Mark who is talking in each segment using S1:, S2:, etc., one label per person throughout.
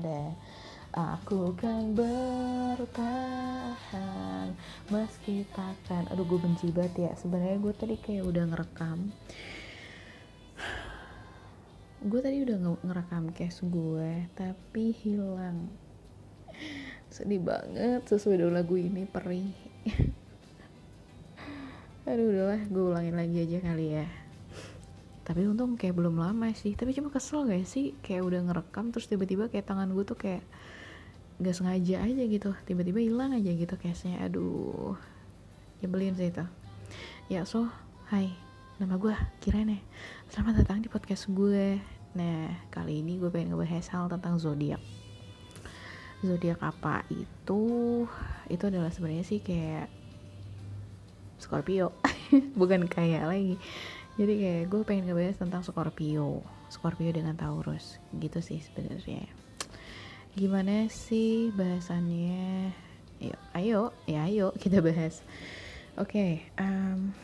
S1: ada. Aku kan bertahan meski takkan. Aduh gue benci banget ya. Sebenarnya gue tadi kayak udah ngerekam. Gue tadi udah ngerekam case gue Tapi hilang. Sedih banget sesuai dengan lagu ini perih. Aduh udahlah gue ulangin lagi aja kali ya tapi untung kayak belum lama sih. Tapi cuma kesel gak sih? Kayak udah ngerekam terus tiba-tiba kayak tangan gue tuh kayak gak sengaja aja gitu. Tiba-tiba hilang aja gitu case-nya. Aduh nyebelin sih itu. Ya so hai. Nama gue Kirene selamat datang di podcast gue. Nah kali ini gue pengen ngebahas hal tentang zodiak. Zodiak apa itu? Itu adalah sebenarnya sih kayak Scorpio. Bukan kayak lagi jadi kayak gue pengen ngebahas tentang Scorpio Scorpio dengan Taurus gitu sih sebenarnya. Gimana sih bahasannya? Ayo ayo ya ayo kita bahas. Oke okay, um,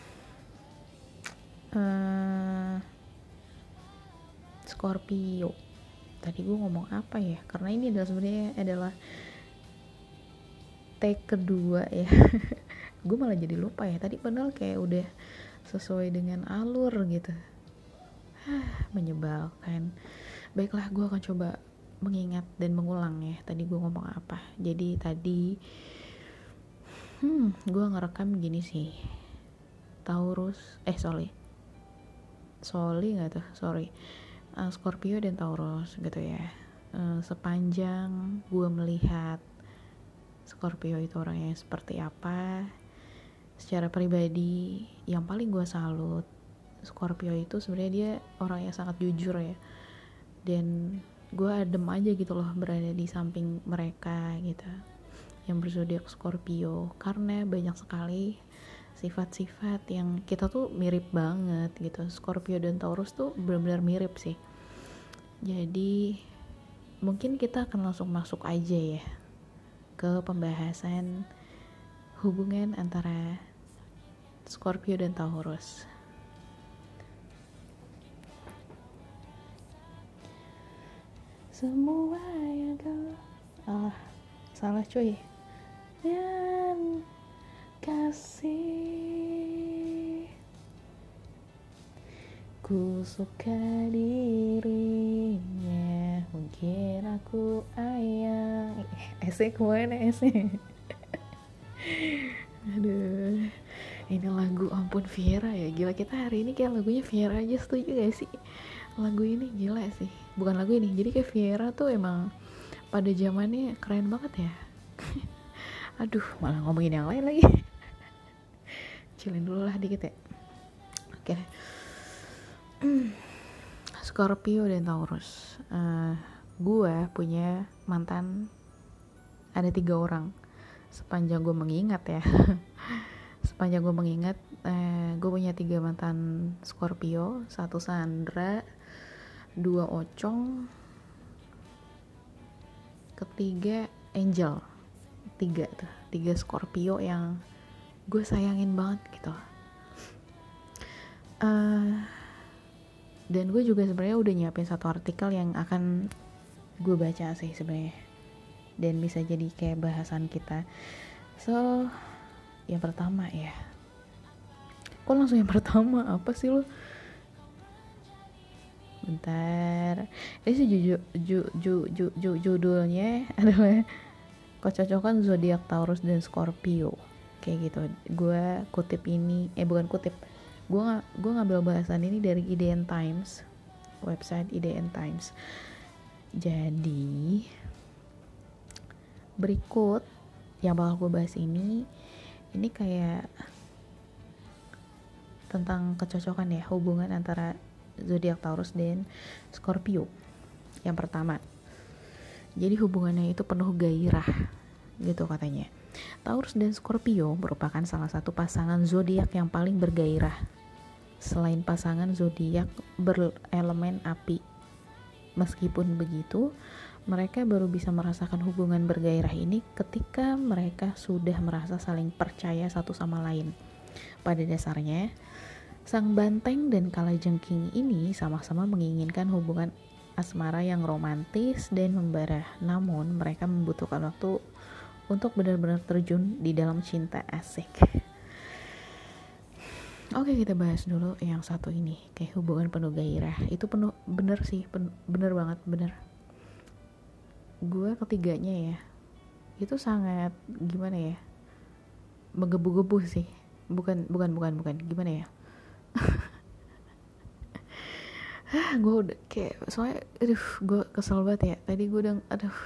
S1: uh, eh, Scorpio. Tadi gue ngomong apa ya? Karena ini adalah sebenarnya adalah take kedua ya. Gue malah jadi lupa ya. Tadi padahal kayak udah sesuai dengan alur gitu. Menyebalkan. Baiklah gue akan coba mengingat dan mengulang ya tadi gue ngomong apa. Jadi tadi hmm gue ngerekam gini sih. Taurus eh sorry. Sorry nggak tuh? Sorry. Uh, Scorpio dan Taurus gitu ya. Uh, sepanjang gue melihat Scorpio itu orangnya seperti apa secara pribadi yang paling gue salut Scorpio itu sebenarnya dia orang yang sangat jujur ya. Dan gue adem aja gitu loh berada di samping mereka gitu yang berzodiak Scorpio. Karena banyak sekali sifat-sifat yang kita tuh mirip banget gitu. Scorpio dan Taurus tuh benar-benar mirip sih. Jadi mungkin kita akan langsung masuk aja ya ke pembahasan hubungan antara Scorpio dan Taurus. Semua yang kau ah salah cuy. Dan kasih. Ku suka dirinya. Mungkin aku ayang. Esek ke mana esek aduh ini lagu ampun Viera ya. Gila kita hari ini kayak lagunya Viera aja setuju gak sih? Lagu ini gila sih. Bukan lagu ini jadi kayak Viera tuh emang pada zamannya keren banget ya. Aduh malah ngomongin yang lain lagi. Chillin dulu lah dikit ya. Oke. Okay. Scorpio dan Taurus. Uh, gue punya mantan ada tiga orang. Sepanjang gue mengingat ya sepanjang gue mengingat eh, gue punya tiga mantan Scorpio. Satu Sandra dua Ocong ketiga Angel. Tiga tuh tiga Scorpio yang gue sayangin banget gitu. Uh, dan gue juga sebenarnya udah nyiapin satu artikel yang akan gue baca sih sebenarnya. Dan bisa jadi kayak bahasan kita. So yang pertama ya. Kok langsung yang pertama? Apa sih lo bentar. Ini sih ju, ju, ju, ju, ju, judulnya adalah kecocokan zodiak Taurus dan Scorpio. Kayak gitu. Gue kutip ini eh bukan kutip. Gue gue ngambil bahasan ini dari IDN Times website IDN Times. Jadi berikut yang bakal gue bahas ini ini kayak tentang kecocokan ya hubungan antara zodiak Taurus dan Scorpio. Yang pertama, jadi hubungannya itu penuh gairah gitu katanya. Taurus dan Scorpio merupakan salah satu pasangan zodiak yang paling bergairah. Selain pasangan zodiak berelemen api. Meskipun begitu, mereka baru bisa merasakan hubungan bergairah ini ketika mereka sudah merasa saling percaya satu sama lain. Pada dasarnya, sang banteng dan kalajengking ini sama-sama menginginkan hubungan asmara yang romantis dan membara. Namun mereka membutuhkan waktu untuk benar-benar terjun di dalam cinta asik. Oke kita bahas dulu yang satu ini kayak hubungan penuh gairah itu penuh bener sih pen, bener banget bener gue ketiganya ya itu sangat gimana ya menggebu-gebu sih. Bukan bukan bukan bukan. Gimana ya? Gue udah kayak soalnya aduh gue kesel banget ya. Tadi gue udah aduh.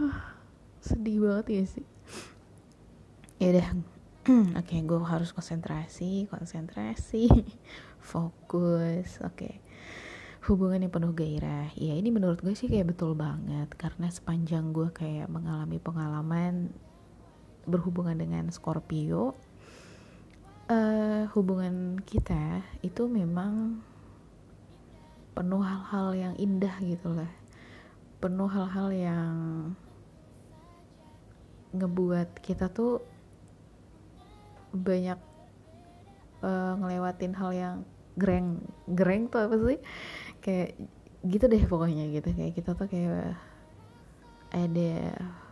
S1: Sedih banget ya sih. Ya udah. Oke okay, gue harus konsentrasi konsentrasi. Fokus. Oke. okay. Hubungan yang penuh gairah. Ya ini menurut gue sih kayak betul banget. Karena sepanjang gue kayak mengalami pengalaman berhubungan dengan Scorpio uh, hubungan kita itu memang penuh hal-hal yang indah gitu lah. Penuh hal-hal yang ngebuat kita tuh banyak uh, ngelewatin hal yang greng greng tuh apa sih kayak gitu deh pokoknya gitu. Kayak kita tuh kayak ada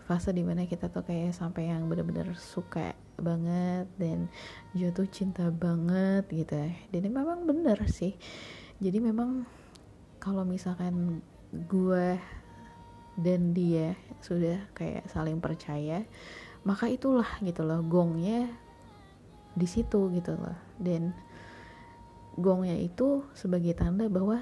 S1: fase di mana kita tuh kayak sampai yang bener-bener suka banget dan jatuh cinta banget gitu. Ya dan ini memang bener sih. Jadi memang kalau misalkan gue dan dia sudah kayak saling percaya maka itulah gitu loh gongnya di situ gitu loh. Dan gongnya itu sebagai tanda bahwa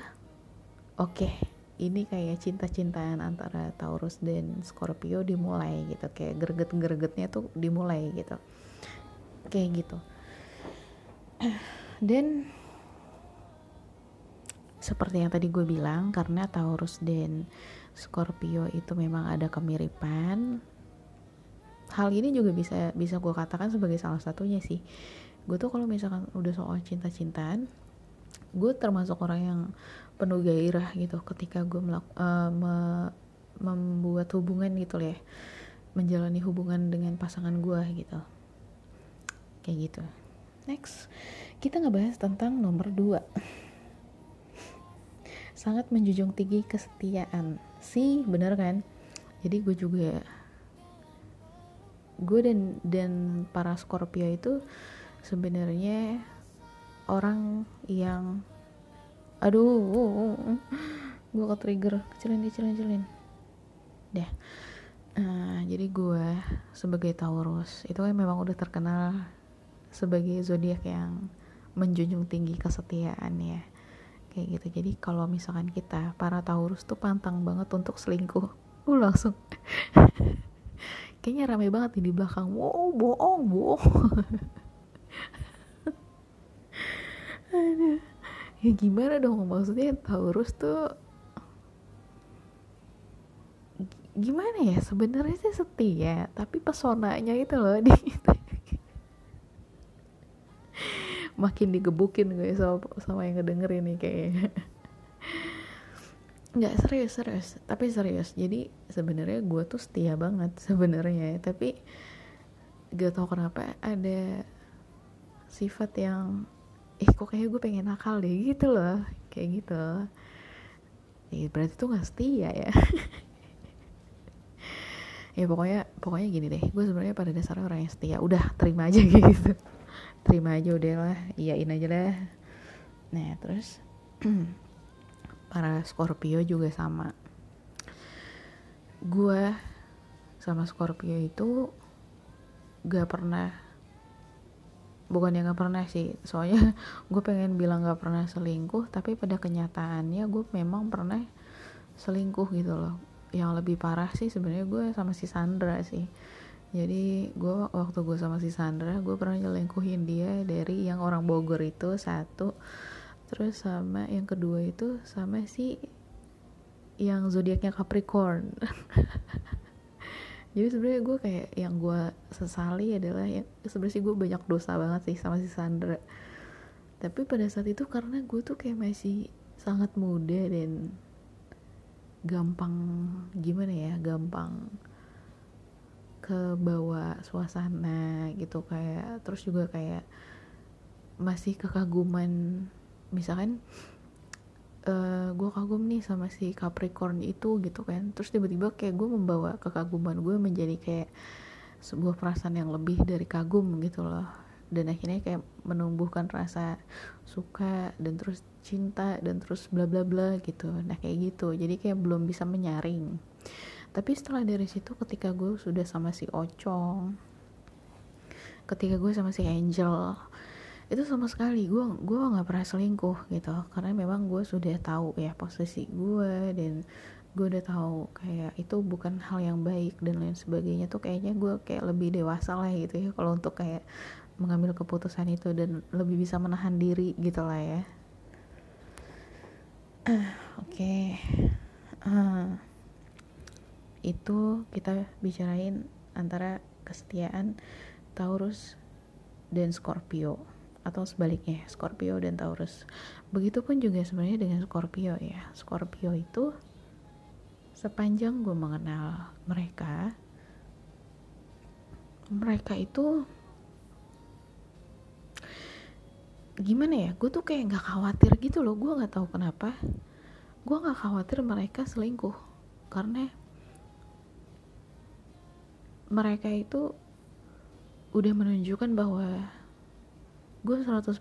S1: oke okay, ini kayak cinta-cintaan antara Taurus dan Scorpio dimulai gitu. Kayak greget-gregetnya tuh dimulai gitu. Kayak gitu. Dan seperti yang tadi gue bilang karena Taurus dan Scorpio itu memang ada kemiripan hal ini juga bisa bisa gue katakan sebagai salah satunya sih. Gue tuh kalau misalkan udah soal cinta-cintaan gue termasuk orang yang penuh gairah gitu ketika gue melak uh, me membuat hubungan gitu ya. Menjalani hubungan dengan pasangan gue gitu. Kayak gitu. Next kita ngebahas tentang nomor 2 sangat menjunjung tinggi kesetiaan. Sih bener kan? Jadi gue juga gue dan dan para Scorpio itu sebenarnya orang yang aduh gue ke trigger kecilin kecilin kecilin. Deh. Uh, jadi gue sebagai Taurus itu kan memang udah terkenal sebagai zodiak yang menjunjung tinggi kesetiaan ya. Kayak gitu. Jadi kalau misalkan kita para Taurus tuh pantang banget untuk selingkuh. Uh langsung. Kayaknya rame banget nih di belakang. Wow bohong bohong. Aduh ya gimana dong? Maksudnya Taurus tuh gimana ya? Sebenarnya sih setia tapi pesonanya itu loh di makin digebukin gue sama, sama yang ngedenger ini kayaknya. Nggak serius serius. Tapi serius. Jadi sebenarnya gue tuh setia banget sebenarnya. Tapi gak tau kenapa ada sifat yang eh kok kayak gue pengen nakal deh gitu loh kayak gitu. Ya berarti tuh gak setia ya. Ya pokoknya pokoknya gini deh gue sebenarnya pada dasarnya orang yang setia. Udah terima aja gitu. Terima aja udah lah iyain aja lah nah terus para Scorpio juga sama. Gue sama Scorpio itu gak pernah bukan yang gak pernah sih. Soalnya gue pengen bilang gak pernah selingkuh tapi pada kenyataannya gue memang pernah selingkuh gitu loh. Yang lebih parah sih sebenarnya gue sama si Sandra sih. Jadi gue waktu gue sama si Sandra gue pernah nyelingkuhin dia dari yang orang Bogor itu satu terus sama yang kedua itu sama si yang zodiaknya Capricorn jadi sebenarnya gue kayak yang gue sesali adalah yang sebenarnya gue banyak dosa banget sih sama si Sandra. Tapi pada saat itu karena gue tuh kayak masih sangat muda dan gampang gimana ya gampang ke bawah suasana gitu kayak terus juga kayak masih kekaguman misalkan uh, gue kagum nih sama si Capricorn itu gitu kan. Terus tiba-tiba kayak gue membawa kekaguman gue menjadi kayak sebuah perasaan yang lebih dari kagum gitu loh. Dan akhirnya kayak menumbuhkan rasa suka dan terus cinta dan terus bla bla bla gitu. Nah kayak gitu. Jadi kayak belum bisa menyaring. Tapi setelah dari situ ketika gue sudah sama si Ocong ketika gue sama si Angel itu sama sekali gue gue nggak pernah selingkuh gitu. Karena memang gue sudah tahu ya posisi gue dan gue udah tahu kayak itu bukan hal yang baik dan lain sebagainya. Tuh kayaknya gue kayak lebih dewasa lah gitu ya kalau untuk kayak mengambil keputusan itu dan lebih bisa menahan diri gitu lah ya. Oke. Okay. uh, itu kita bicarain antara kesetiaan Taurus dan Scorpio atau sebaliknya Scorpio dan Taurus. Begitupun juga sebenarnya dengan Scorpio ya. Scorpio itu sepanjang gue mengenal mereka mereka itu gimana ya gue tuh kayak nggak khawatir gitu loh. Gue nggak tahu kenapa. Gue nggak khawatir mereka selingkuh. Karena mereka itu udah menunjukkan bahwa gue 100%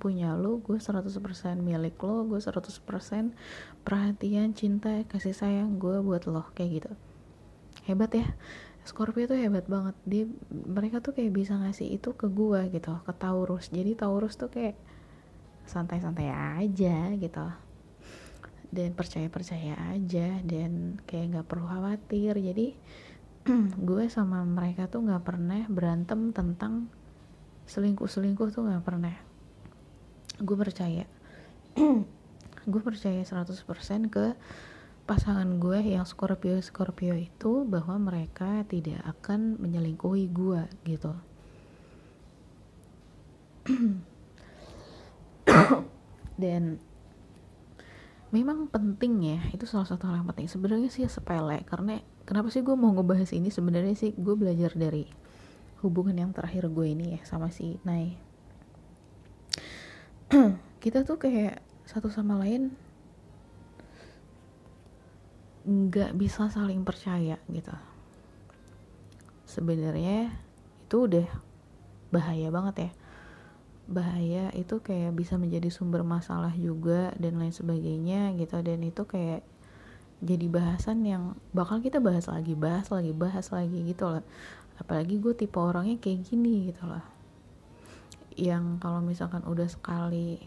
S1: punya lo, gue 100% milik lo, gue 100% perhatian, cinta, kasih sayang gue buat lo, kayak gitu. Hebat ya. Scorpio tuh hebat banget dia mereka tuh kayak bisa ngasih itu ke gue gitu ke Taurus jadi Taurus tuh kayak santai-santai aja gitu dan percaya-percaya aja dan kayak nggak perlu khawatir jadi gue sama mereka tuh nggak pernah berantem tentang selingkuh-selingkuh tuh nggak pernah. Gue percaya. Gue percaya 100% ke pasangan gue yang Scorpio Scorpio itu bahwa mereka tidak akan menyelingkuhi gue gitu. Dan memang penting ya itu salah satu hal yang penting. Sebenarnya sih sepele karena kenapa sih gue mau ngebahas ini? Sebenarnya sih gue belajar dari hubungan yang terakhir gue ini ya sama si Nai kita tuh kayak satu sama lain nggak bisa saling percaya gitu. Sebenarnya itu udah bahaya banget ya. Bahaya itu kayak bisa menjadi sumber masalah juga dan lain sebagainya gitu. Dan itu kayak jadi bahasan yang bakal kita bahas lagi bahas lagi bahas lagi gitu loh apalagi gue tipe orangnya kayak gini gitu loh. Yang kalau misalkan udah sekali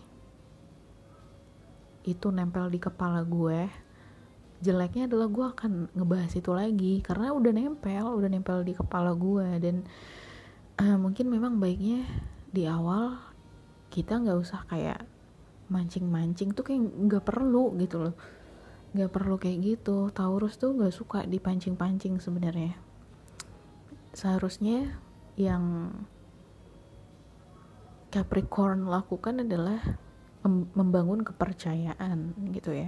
S1: itu nempel di kepala gue jeleknya adalah gue akan ngebahas itu lagi. Karena udah nempel udah nempel di kepala gue. Dan uh, mungkin memang baiknya di awal kita nggak usah kayak mancing-mancing tuh kayak nggak perlu gitu loh. Nggak perlu kayak gitu. Taurus tuh nggak suka dipancing-pancing sebenarnya seharusnya yang Capricorn lakukan adalah membangun kepercayaan gitu ya.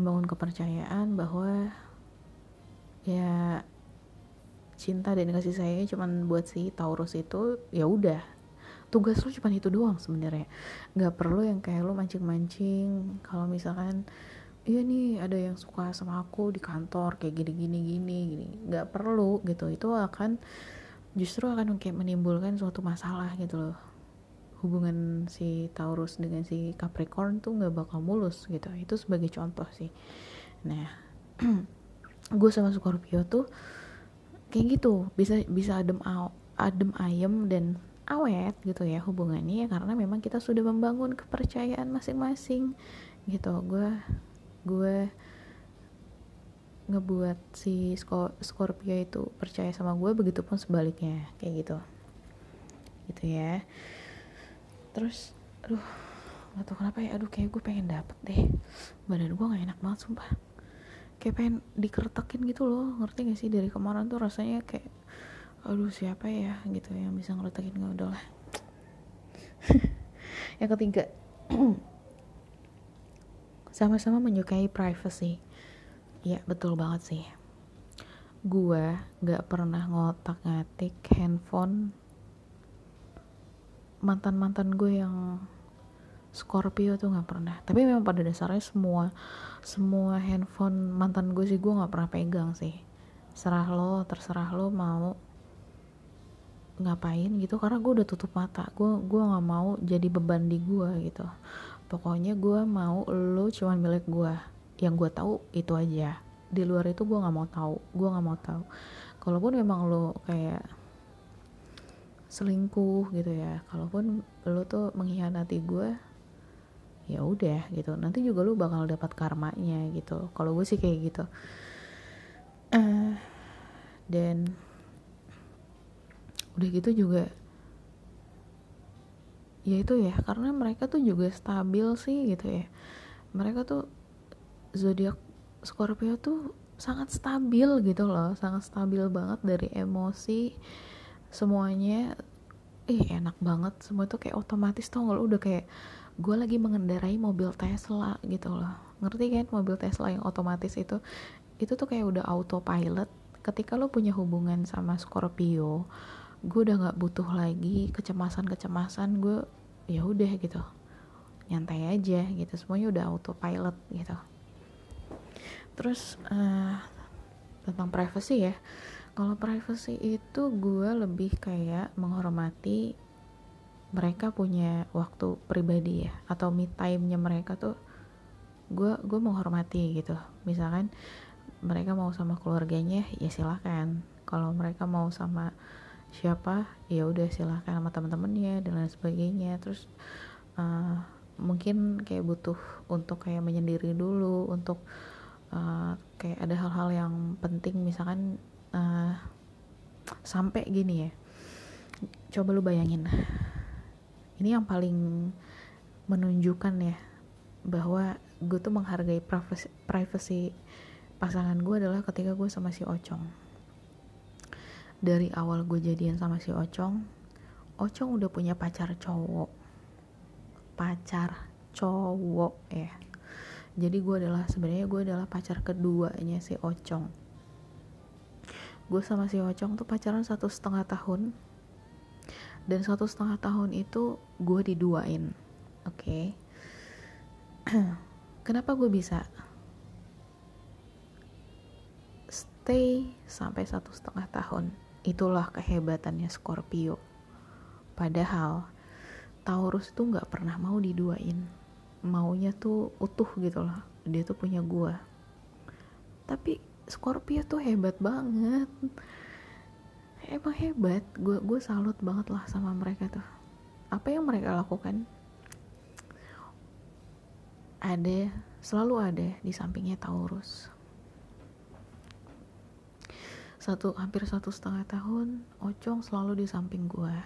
S1: Membangun kepercayaan bahwa ya cinta dan kasih sayangnya cuman buat si Taurus itu ya udah. Tugas lu cuma itu doang sebenarnya. Nggak perlu yang kayak lu mancing-mancing. Kalau misalkan iya nih ada yang suka sama aku di kantor kayak gini gini gini. Gini nggak perlu gitu. Itu akan justru akan kayak menimbulkan suatu masalah gitu loh. Hubungan si Taurus dengan si Capricorn tuh nggak bakal mulus gitu. Itu sebagai contoh sih. Nah gue sama Scorpio tuh kayak gitu. Bisa bisa adem adem ayem dan awet gitu ya hubungannya ya karena memang kita sudah membangun kepercayaan masing-masing gitu. Gue gue ngebuat si Scorpio itu percaya sama gue begitupun sebaliknya kayak gitu. Gitu ya. Terus aduh nggak tau kenapa ya aduh kayak gue pengen dapet deh. Badan gue gak enak banget sumpah. Kayak pengen dikertakin gitu loh ngerti gak sih? Dari kemarin tuh rasanya kayak aduh siapa ya gitu yang bisa ngeretakin gak udah lah yang ketiga sama-sama menyukai privacy. Ya betul banget sih. Gue gak pernah ngotak ngatik handphone mantan-mantan gue yang Scorpio tuh nggak pernah. Tapi memang pada dasarnya semua semua handphone mantan gue sih gue nggak pernah pegang sih. Serah lo terserah lo mau ngapain gitu karena gue udah tutup mata. Gue gue nggak mau jadi beban di gue gitu pokoknya gue mau lo cuman milik gue yang gue tahu itu aja. Di luar itu gue nggak mau tahu. Gue nggak mau tahu. Kalaupun memang lo kayak selingkuh gitu ya kalaupun lo tuh mengkhianati gue ya udah gitu. Nanti juga lo bakal dapat karmanya gitu. Kalau gue sih kayak gitu. Uh, dan udah gitu juga ya itu ya karena mereka tuh juga stabil sih gitu ya. Mereka tuh zodiak Scorpio tuh sangat stabil gitu loh sangat stabil banget dari emosi semuanya. Ih enak banget semua tuh kayak otomatis tuh nggak udah kayak gue lagi mengendarai mobil Tesla gitu loh. Ngerti kan mobil Tesla yang otomatis itu? Itu tuh kayak udah autopilot. Ketika lo punya hubungan sama Scorpio gue udah nggak butuh lagi kecemasan kecemasan gue ya udah gitu. Nyantai aja gitu semuanya udah autopilot gitu. Terus uh, tentang privacy ya kalau privacy itu gue lebih kayak menghormati mereka punya waktu pribadi ya atau me time-nya mereka tuh gue gue menghormati gitu. Misalkan mereka mau sama keluarganya ya silahkan kalau mereka mau sama siapa ya udah silahkan sama teman-temannya dan lain sebagainya. Terus uh, mungkin kayak butuh untuk kayak menyendiri dulu untuk uh, kayak ada hal-hal yang penting misalkan uh, sampai gini ya. Coba lu bayangin. Ini yang paling menunjukkan ya bahwa gue tuh menghargai privacy, privacy pasangan gue adalah ketika gue sama si Ocong dari awal gue jadian sama si Ocong Ocong udah punya pacar cowok. Pacar cowok ya jadi gue adalah sebenarnya gue adalah pacar keduanya si Ocong. Gue sama si Ocong tuh pacaran satu setengah tahun. Dan satu setengah tahun itu gue diduain oke? Okay? kenapa gue bisa? Stay sampai satu setengah tahun Itulah kehebatannya Scorpio. Padahal Taurus itu nggak pernah mau diduain. Maunya tuh utuh gitu loh. Dia tuh punya gua. Tapi Scorpio tuh hebat banget. Emang hebat. Gue gue salut banget lah sama mereka tuh. Apa yang mereka lakukan? Ada, selalu ada di sampingnya Taurus satu hampir satu setengah tahun Ocong selalu di samping gue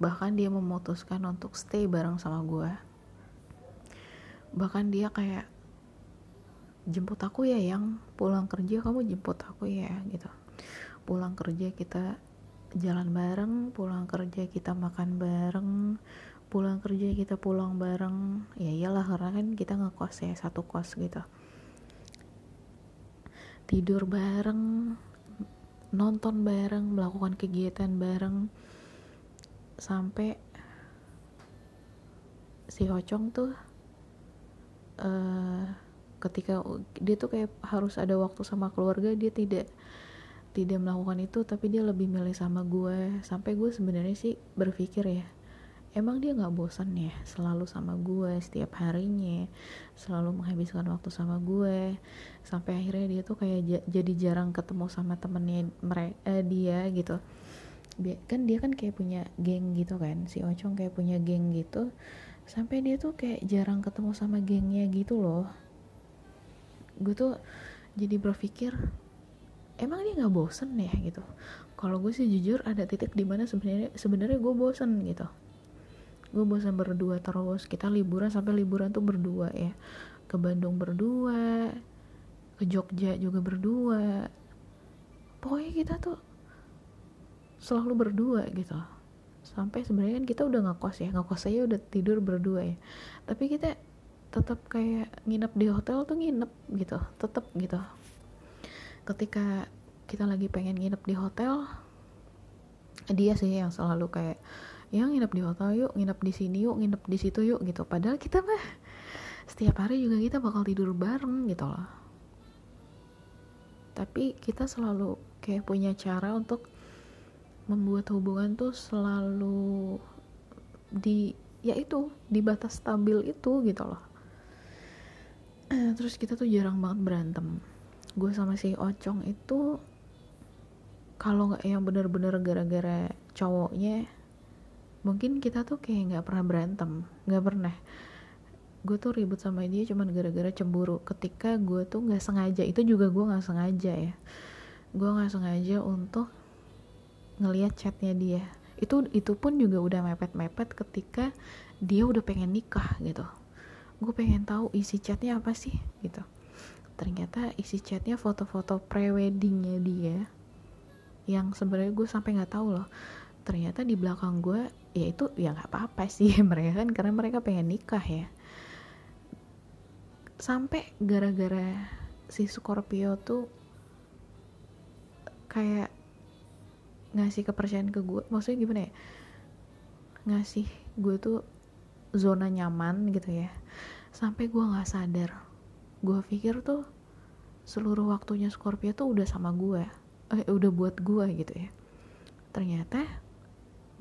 S1: bahkan dia memutuskan untuk stay bareng sama gue bahkan dia kayak jemput aku ya yang. Pulang kerja kamu jemput aku ya gitu. Pulang kerja kita jalan bareng pulang kerja kita makan bareng pulang kerja kita pulang bareng. Ya iyalah karena kan kita ngekos ya satu kos gitu tidur bareng nonton bareng melakukan kegiatan bareng. Sampai si Hocong tuh uh, ketika dia tuh kayak harus ada waktu sama keluarga dia tidak tidak melakukan itu tapi dia lebih milih sama gue sampai gue sebenarnya sih berpikir ya emang dia nggak bosan ya selalu sama gue setiap harinya selalu menghabiskan waktu sama gue. Sampai akhirnya dia tuh kayak jadi jarang ketemu sama temennya mereka eh, dia gitu. Kan dia kan kayak punya geng gitu kan si Ocong kayak punya geng gitu. Sampai dia tuh kayak jarang ketemu sama gengnya gitu loh. Gue tuh jadi berpikir emang dia nggak bosen ya? gitu. Kalau gue sih jujur ada titik di mana sebenarnya sebenarnya gue bosen gitu gue bosan berdua terus. Kita liburan sampai liburan tuh berdua ya. Ke Bandung berdua ke Jogja juga berdua. Pokoknya kita tuh selalu berdua gitu. Sampai sebenarnya kan kita udah ngekos ya. Ngekos aja udah tidur berdua ya. Tapi kita tetap kayak nginep di hotel tuh nginep gitu. Tetap gitu. Ketika kita lagi pengen nginep di hotel dia sih yang selalu kayak ya nginep di hotel yuk nginep di sini yuk nginep di situ yuk gitu. Padahal kita mah setiap hari juga kita bakal tidur bareng gitu loh. Tapi kita selalu kayak punya cara untuk membuat hubungan tuh selalu di ya itu di batas stabil itu gitu loh. Terus kita tuh jarang banget berantem. Gue sama si Ocong itu kalau nggak yang bener-bener gara-gara cowoknya mungkin kita tuh kayak nggak pernah berantem nggak pernah. Gue tuh ribut sama dia cuman gara-gara cemburu. Ketika gue tuh nggak sengaja itu juga gue nggak sengaja ya. Gue nggak sengaja untuk ngelihat chatnya dia. Itu itu pun juga udah mepet-mepet ketika dia udah pengen nikah gitu. Gue pengen tahu isi chatnya apa sih gitu. Ternyata isi chatnya foto-foto preweddingnya dia yang sebenarnya gue sampai nggak tahu loh ternyata di belakang gue ya itu ya nggak apa-apa sih mereka kan karena mereka pengen nikah ya. Sampai gara-gara si Scorpio tuh kayak ngasih kepercayaan ke gue maksudnya gimana ya? Ngasih gue tuh zona nyaman gitu ya. Sampai gue nggak sadar. Gue pikir tuh seluruh waktunya Scorpio tuh udah sama gue eh, udah buat gue gitu ya. Ternyata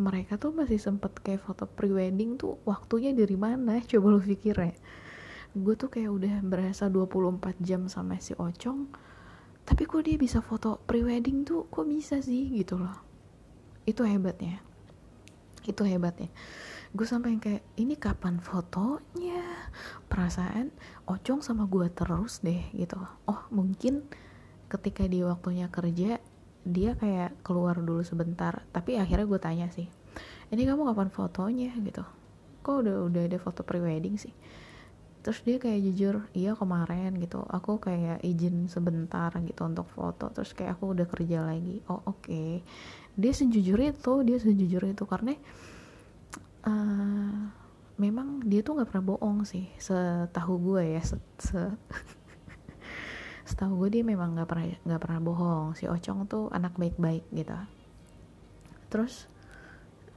S1: mereka tuh masih sempet kayak foto prewedding tuh waktunya dari mana coba lu pikir ya. Gue tuh kayak udah berasa 24 jam sama si Ocong tapi kok dia bisa foto prewedding tuh kok bisa sih gitu loh. Itu hebatnya. Itu hebatnya. Gue sampai kayak ini kapan fotonya? Perasaan Ocong sama gue terus deh gitu oh mungkin ketika dia waktunya kerja dia kayak keluar dulu sebentar tapi akhirnya gue tanya sih ini kamu kapan fotonya? Gitu. Kok udah udah ada foto prewedding sih? Terus dia kayak jujur iya kemarin gitu. Aku kayak izin sebentar gitu untuk foto. Terus kayak aku udah kerja lagi. Oh oke. Okay. dia sejujur itu dia sejujur itu karena uh, memang dia tuh nggak pernah bohong sih setahu gue ya se, se setahu gue dia memang nggak pernah nggak pernah bohong. Si Ocong tuh anak baik-baik gitu. Terus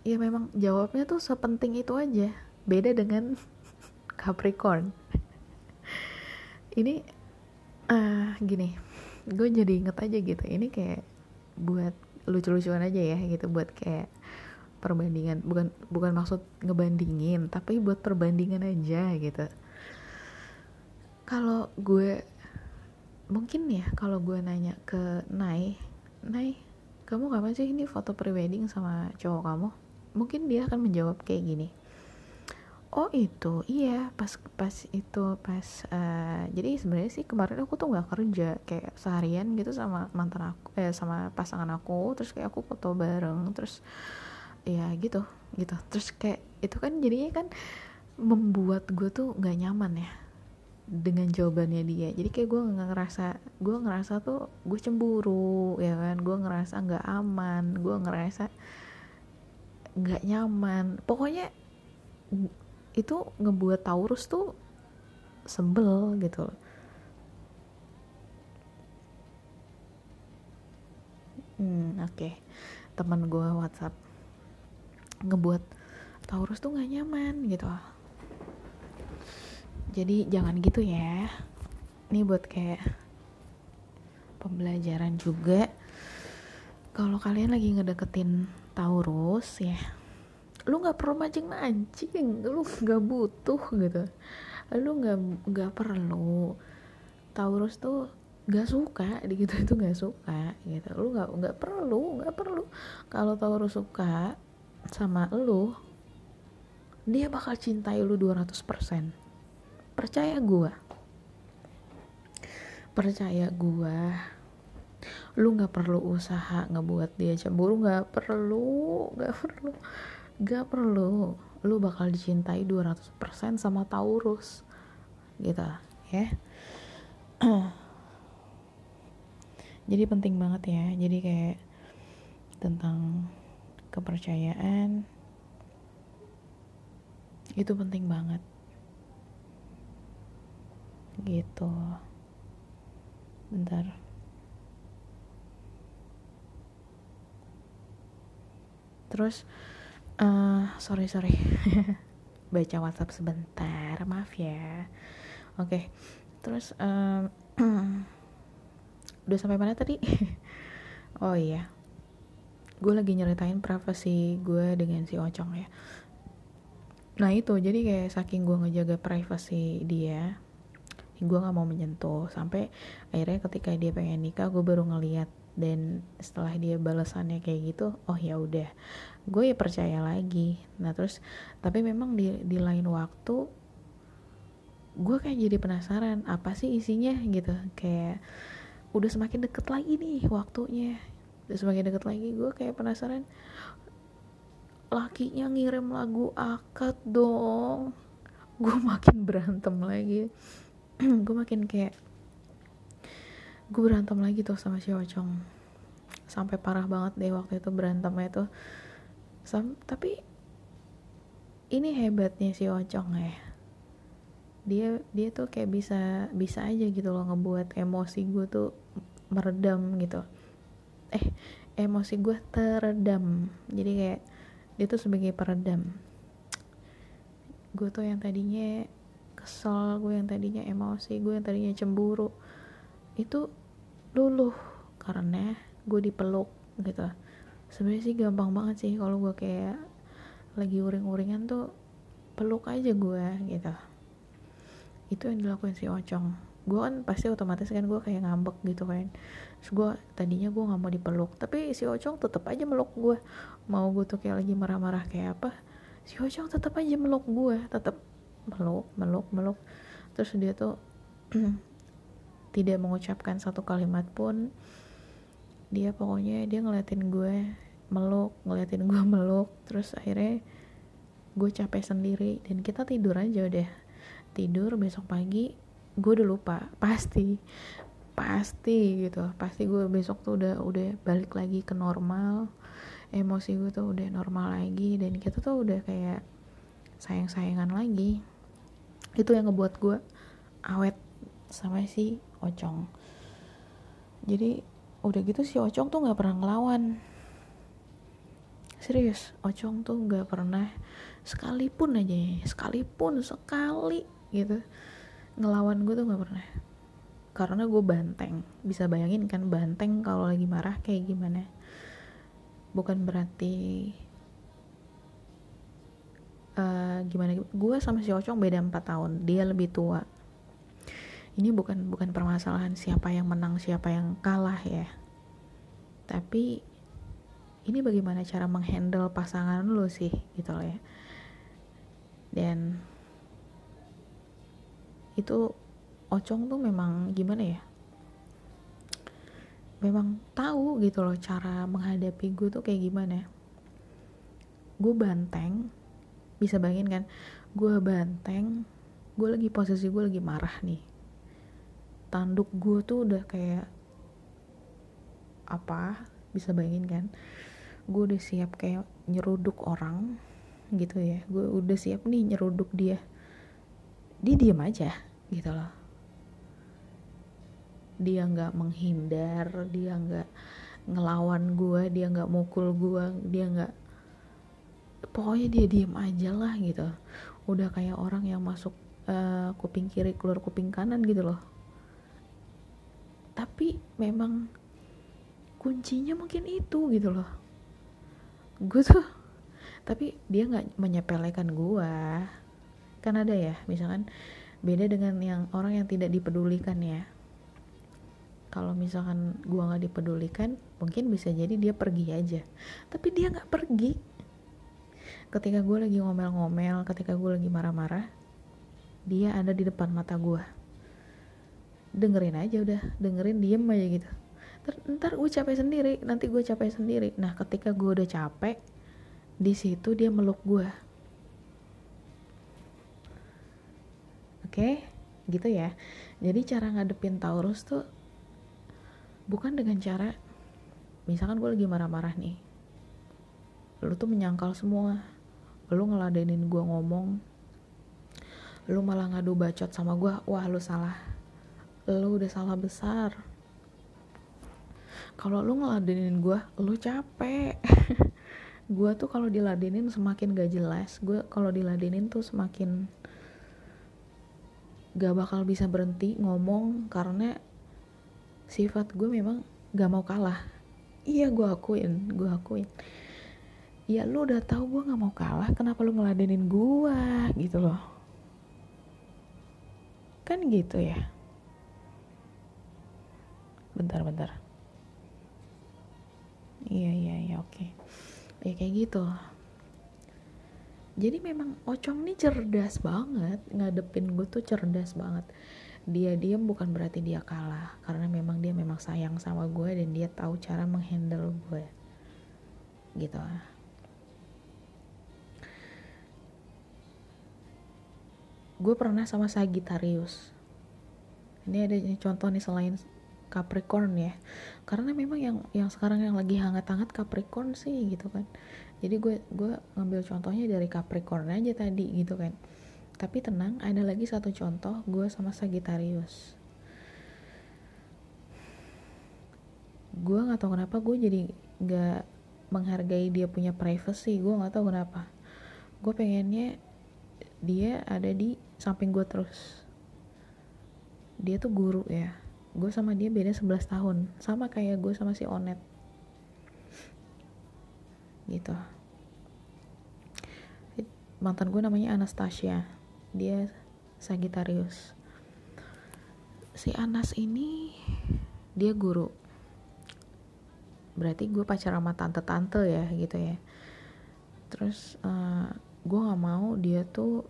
S1: ya memang jawabnya tuh sepenting itu aja. Beda dengan Capricorn. Ini uh, gini. Gue jadi inget aja gitu. Ini kayak buat lucu-lucuan aja ya gitu. Buat kayak perbandingan. Bukan bukan maksud ngebandingin tapi buat perbandingan aja gitu. Kalau gue mungkin ya kalau gue nanya ke Nai Nai kamu kapan sih ini foto prewedding sama cowok kamu? Mungkin dia akan menjawab kayak gini oh itu iya pas pas itu pas uh, jadi sebenarnya sih kemarin aku tuh nggak kerja kayak seharian gitu sama mantan aku eh sama pasangan aku terus kayak aku foto bareng terus ya gitu gitu. Terus kayak itu kan jadinya kan membuat gue tuh nggak nyaman ya dengan jawabannya dia. Jadi kayak gue nggak ngerasa gue ngerasa tuh gue cemburu ya kan? Gue ngerasa nggak aman gue ngerasa nggak nyaman. Pokoknya itu ngebuat Taurus tuh sebel gitu hmm oke. Okay. teman gue WhatsApp ngebuat Taurus tuh nggak nyaman gitu jadi jangan gitu ya. Ini buat kayak pembelajaran juga. Kalau kalian lagi ngedeketin Taurus ya lu nggak perlu mancing mancing lu nggak butuh gitu. Lu nggak nggak perlu. Taurus tuh gak suka gitu itu gak suka gitu. Lu nggak nggak perlu nggak perlu. Kalau Taurus suka sama lu dia bakal cintai lu 200% percaya gue percaya gue lu nggak perlu usaha ngebuat dia cemburu nggak perlu nggak perlu nggak perlu. Lu bakal dicintai 200% sama Taurus. Gitu ya. Jadi penting banget ya. Jadi kayak tentang kepercayaan. Itu penting banget gitu. Bentar. Terus uh, sorry sorry. Baca WhatsApp sebentar maaf ya. Oke okay. terus um, udah sampai mana tadi? Oh iya. Gue lagi nyeritain privasi gue dengan si Ocong ya. Nah itu jadi kayak saking gue ngejaga privasi dia gue nggak mau menyentuh. Sampai akhirnya ketika dia pengen nikah gue baru ngeliat. Dan setelah dia balasannya kayak gitu oh ya udah. Gue ya percaya lagi. Nah terus tapi memang di di lain waktu gue kayak jadi penasaran apa sih isinya gitu. Kayak udah semakin deket lagi nih waktunya. Udah semakin deket lagi gue kayak penasaran. Lakinya ngirim lagu akad dong. Gue makin berantem lagi gue makin kayak gue berantem lagi tuh sama si Ocong. Sampai parah banget deh waktu itu berantemnya tuh. Sam tapi ini hebatnya si Ocong ya. Dia dia tuh kayak bisa bisa aja gitu loh ngebuat emosi gue tuh meredam gitu. Eh emosi gue teredam. Jadi kayak dia tuh sebagai peredam. Gue tuh yang tadinya kesel gue yang tadinya emosi gue yang tadinya cemburu. Itu luluh karena gue dipeluk gitu. Sebenarnya sih gampang banget sih kalau gue kayak lagi uring-uringan tuh peluk aja gue gitu. Itu yang dilakuin si Ocong. Gue kan pasti otomatis kan gue kayak ngambek gitu kan. Terus gue tadinya gue nggak mau dipeluk tapi si Ocong tetep aja meluk gue. Mau gue tuh kayak lagi marah-marah kayak apa si Ocong tetep aja meluk gue tetep meluk meluk meluk. Terus dia tuh tidak mengucapkan satu kalimat pun. Dia pokoknya dia ngeliatin gue meluk ngeliatin gue meluk. Terus akhirnya gue capek sendiri dan kita tidur aja udah. Tidur besok pagi gue udah lupa. Pasti pasti gitu. Pasti gue besok tuh udah udah balik lagi ke normal. Emosi gue tuh udah normal lagi dan kita tuh udah kayak sayang sayangan lagi itu yang ngebuat gue awet sama si Ocong. Jadi udah gitu si Ocong tuh nggak pernah ngelawan. Serius Ocong tuh nggak pernah sekalipun aja sekalipun sekali gitu ngelawan gue tuh nggak pernah. Karena gue banteng. Bisa bayangin kan banteng kalau lagi marah kayak gimana? Bukan berarti uh, gimana gue sama si Ocong beda 4 tahun dia lebih tua. Ini bukan bukan permasalahan siapa yang menang siapa yang kalah ya. Tapi ini bagaimana cara menghandle pasangan lo sih gitu loh ya. Dan itu Ocong tuh memang gimana ya? Memang tahu gitu loh cara menghadapi gue tuh kayak gimana. Gue banteng bisa bayangin kan gue banteng gue lagi posisi gue lagi marah nih. Tanduk gue tuh udah kayak apa? Bisa bayangin kan? Gue udah siap kayak nyeruduk orang gitu ya. Gue udah siap nih nyeruduk dia. Dia diem aja gitu loh. Dia nggak menghindar dia nggak ngelawan gue dia nggak mukul gue dia nggak pokoknya dia diem aja lah gitu. Udah kayak orang yang masuk uh, kuping kiri keluar kuping kanan gitu loh. Tapi memang kuncinya mungkin itu gitu loh. Gue tuh tapi dia nggak menyepelekan gue kan ada ya misalkan beda dengan yang orang yang tidak dipedulikan ya. Kalau misalkan gua nggak dipedulikan mungkin bisa jadi dia pergi aja. Tapi dia nggak pergi ketika gue lagi ngomel-ngomel ketika gue lagi marah-marah dia ada di depan mata gue dengerin aja udah dengerin diem aja gitu. Ntar, ntar gue capek sendiri nanti gue capek sendiri. Nah ketika gue udah capek di situ dia meluk gue okay? gitu ya. Jadi cara ngadepin Taurus tuh bukan dengan cara misalkan gue lagi marah-marah nih lu tuh menyangkal semua lu ngeladenin gue ngomong lu malah ngadu bacot sama gue wah lu salah. Lu udah salah besar. Kalau lu ngeladenin gue lu capek. Gue tuh kalau diladenin semakin gak jelas gue kalau diladenin tuh semakin gak bakal bisa berhenti ngomong karena sifat gue memang gak mau kalah. Iya gue akuin gue akuin ya lu udah tahu gue gak mau kalah kenapa lu ngeladenin gue gitu loh. Kan gitu ya. Bentar bentar. Iya iya iya oke. Okay. ya kayak gitu. Jadi memang Ocong nih cerdas banget ngadepin gue tuh cerdas banget. Dia diem bukan berarti dia kalah karena memang dia memang sayang sama gue dan dia tahu cara menghandle gue gitu gue pernah sama Sagittarius. Ini ada contoh nih selain Capricorn ya. Karena memang yang yang sekarang yang lagi hangat-hangat Capricorn sih gitu kan. Jadi gue gue ngambil contohnya dari Capricorn aja tadi gitu kan. Tapi tenang ada lagi satu contoh gue sama Sagittarius. Gue nggak tahu kenapa gue jadi nggak menghargai dia punya privacy gue nggak tahu kenapa. Gue pengennya dia ada di samping gue terus. Dia tuh guru ya. Gue sama dia beda 11 tahun. Sama kayak gue sama si Onet. Gitu. Mantan gue namanya Anastasia. Dia Sagittarius. Si Anas ini dia guru. Berarti gue pacar sama tante-tante ya gitu ya. Terus uh, gue nggak mau dia tuh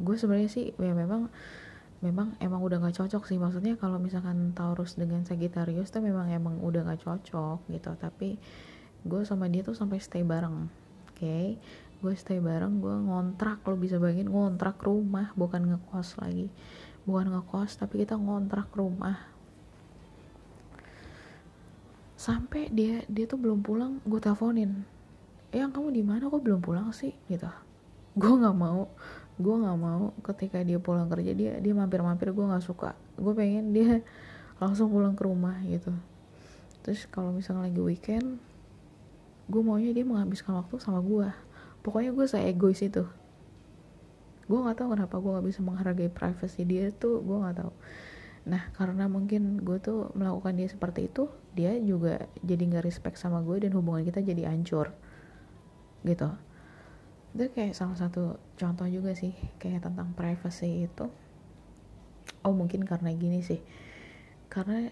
S1: gue sebenarnya sih ya memang memang emang udah gak cocok sih. Maksudnya kalau misalkan Taurus dengan Sagittarius tuh memang emang udah gak cocok gitu. Tapi gue sama dia tuh sampai stay bareng oke okay? gue stay bareng gue ngontrak lo bisa bayangin ngontrak rumah bukan ngekos lagi. Bukan ngekos tapi kita ngontrak rumah. Sampai dia dia tuh belum pulang gue teleponin yang kamu di mana? Kok belum pulang sih? Gitu. Gue nggak mau gue nggak mau ketika dia pulang kerja dia dia mampir-mampir gue nggak suka. Gue pengen dia langsung pulang ke rumah gitu. Terus kalau misalnya lagi weekend gue maunya dia menghabiskan waktu sama gue pokoknya gue saya egois itu. Gue nggak tahu kenapa gue nggak bisa menghargai privasi dia tuh gue nggak tahu. Nah karena mungkin gue tuh melakukan dia seperti itu dia juga jadi nggak respect sama gue dan hubungan kita jadi hancur gitu. Itu kayak salah satu contoh juga sih kayak tentang privacy itu. Oh mungkin karena gini sih. Karena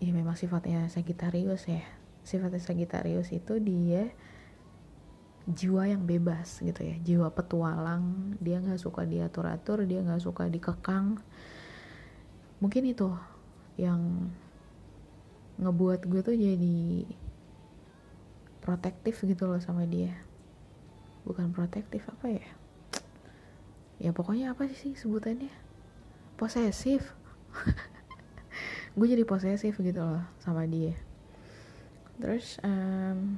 S1: ya memang sifatnya Sagittarius ya. Sifatnya Sagittarius itu dia jiwa yang bebas gitu ya. Jiwa petualang. Dia nggak suka diatur atur dia nggak suka dikekang. Mungkin itu yang ngebuat gue tuh jadi protektif gitu loh sama dia. Bukan protektif apa ya? Ya pokoknya apa sih sebutannya? Posesif. Gue jadi posesif gitu loh sama dia. Terus um,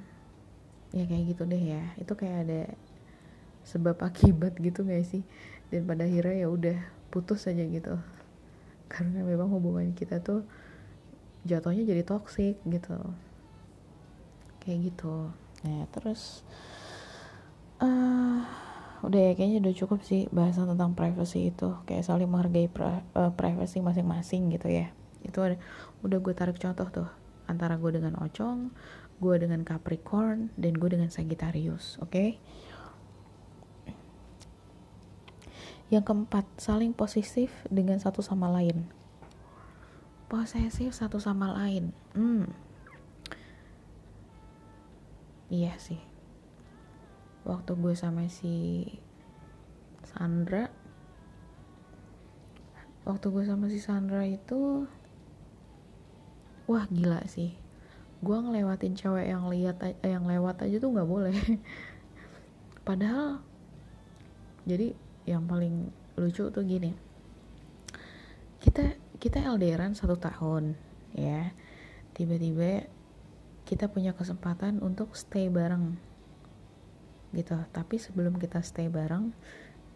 S1: ya kayak gitu deh ya. Itu kayak ada sebab akibat gitu gak sih? Dan pada akhirnya ya udah putus aja gitu. Karena memang hubungan kita tuh jatuhnya jadi toxic gitu kayak gitu. Nah terus uh, udah ya kayaknya udah cukup sih bahasan tentang privacy itu. Kayak saling menghargai pra, uh, privacy masing-masing gitu ya. Itu ada, udah gue tarik contoh tuh antara gue dengan Ocong gue dengan Capricorn dan gue dengan Sagittarius oke? Okay? yang keempat saling posesif dengan satu sama lain. Posesif satu sama lain hmm iya sih. Waktu gue sama si Sandra waktu gue sama si Sandra itu wah gila sih. Gue ngelewatin cewek yang lihat yang lewat aja tuh nggak boleh. Padahal jadi yang paling lucu tuh gini. Kita kita LDRan satu tahun ya. Tiba-tiba kita punya kesempatan untuk stay bareng. Gitu. Tapi sebelum kita stay bareng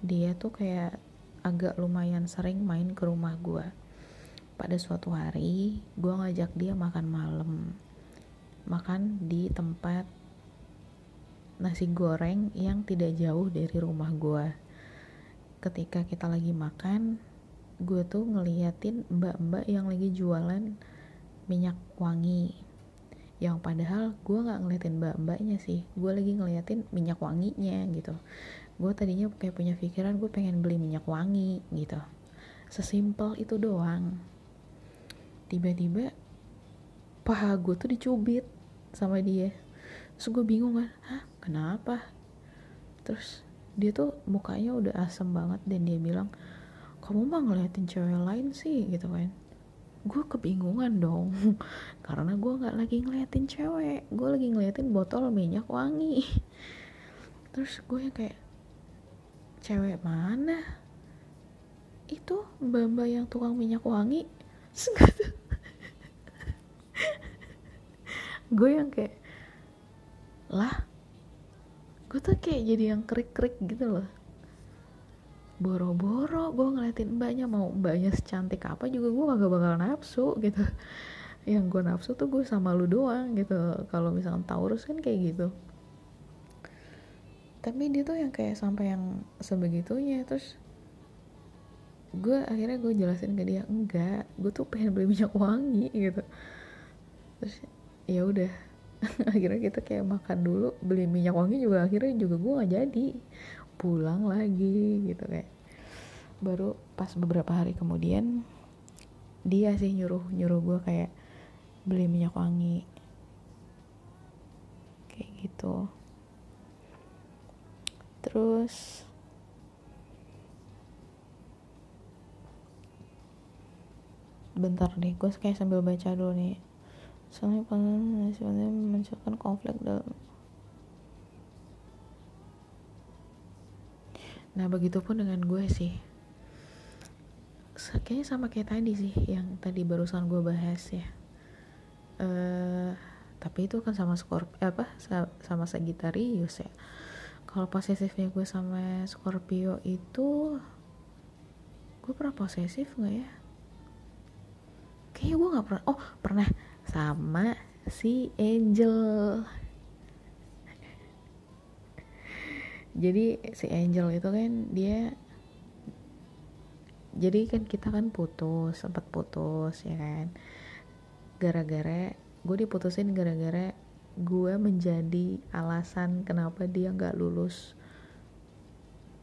S1: dia tuh kayak agak lumayan sering main ke rumah gue pada suatu hari gue ngajak dia makan malam. Makan di tempat nasi goreng yang tidak jauh dari rumah gue ketika kita lagi makan gue tuh ngeliatin mbak-mbak yang lagi jualan minyak wangi yang padahal gue nggak ngeliatin mbak-mbaknya sih. Gue lagi ngeliatin minyak wanginya gitu. Gue tadinya kayak punya pikiran gue pengen beli minyak wangi gitu. Sesimpel itu doang. Tiba-tiba paha gue tuh dicubit sama dia. Terus gue bingung kan hah kenapa? Terus dia tuh mukanya udah asem banget dan dia bilang kamu mah ngeliatin cewek lain sih gitu kan gue kebingungan dong. Karena gue nggak lagi ngeliatin cewek. Gue lagi ngeliatin botol minyak wangi. Terus gue kayak cewek mana? Itu mbak-mbak yang tukang minyak wangi? Gue yang kayak lah gue tuh kayak jadi yang krik-krik gitu loh boro-boro gue ngeliatin mbaknya mau mbaknya secantik apa juga gue gak bakal nafsu gitu. Yang gue nafsu tuh gue sama lu doang gitu. Kalau misalkan Taurus kan kayak gitu. Tapi dia tuh yang kayak sampai yang sebegitunya terus gue akhirnya gue jelasin ke dia enggak gue tuh pengen beli minyak wangi gitu. Terus ya udah akhirnya kita kayak makan dulu beli minyak wangi juga akhirnya juga gue gak jadi pulang lagi gitu kayak. Baru pas beberapa hari kemudian dia sih nyuruh nyuruh gue kayak beli minyak wangi. Kayak gitu. Terus bentar deh gue kayak sambil baca dulu nih. Soalnya sebenarnya memunculkan konflik dalam nah begitupun dengan gue sih. Kayaknya sama kayak tadi sih yang tadi barusan gue bahas ya. Uh, tapi itu kan sama skor eh, apa sama Sagittarius ya. Kalau posesifnya gue sama Scorpio itu gue pernah posesif nggak ya? Kayaknya gue nggak pernah oh pernah sama si Angel jadi si Angel itu kan dia jadi kan kita kan putus sempat putus ya kan? Gara-gara gue diputusin gara-gara gue menjadi alasan kenapa dia nggak lulus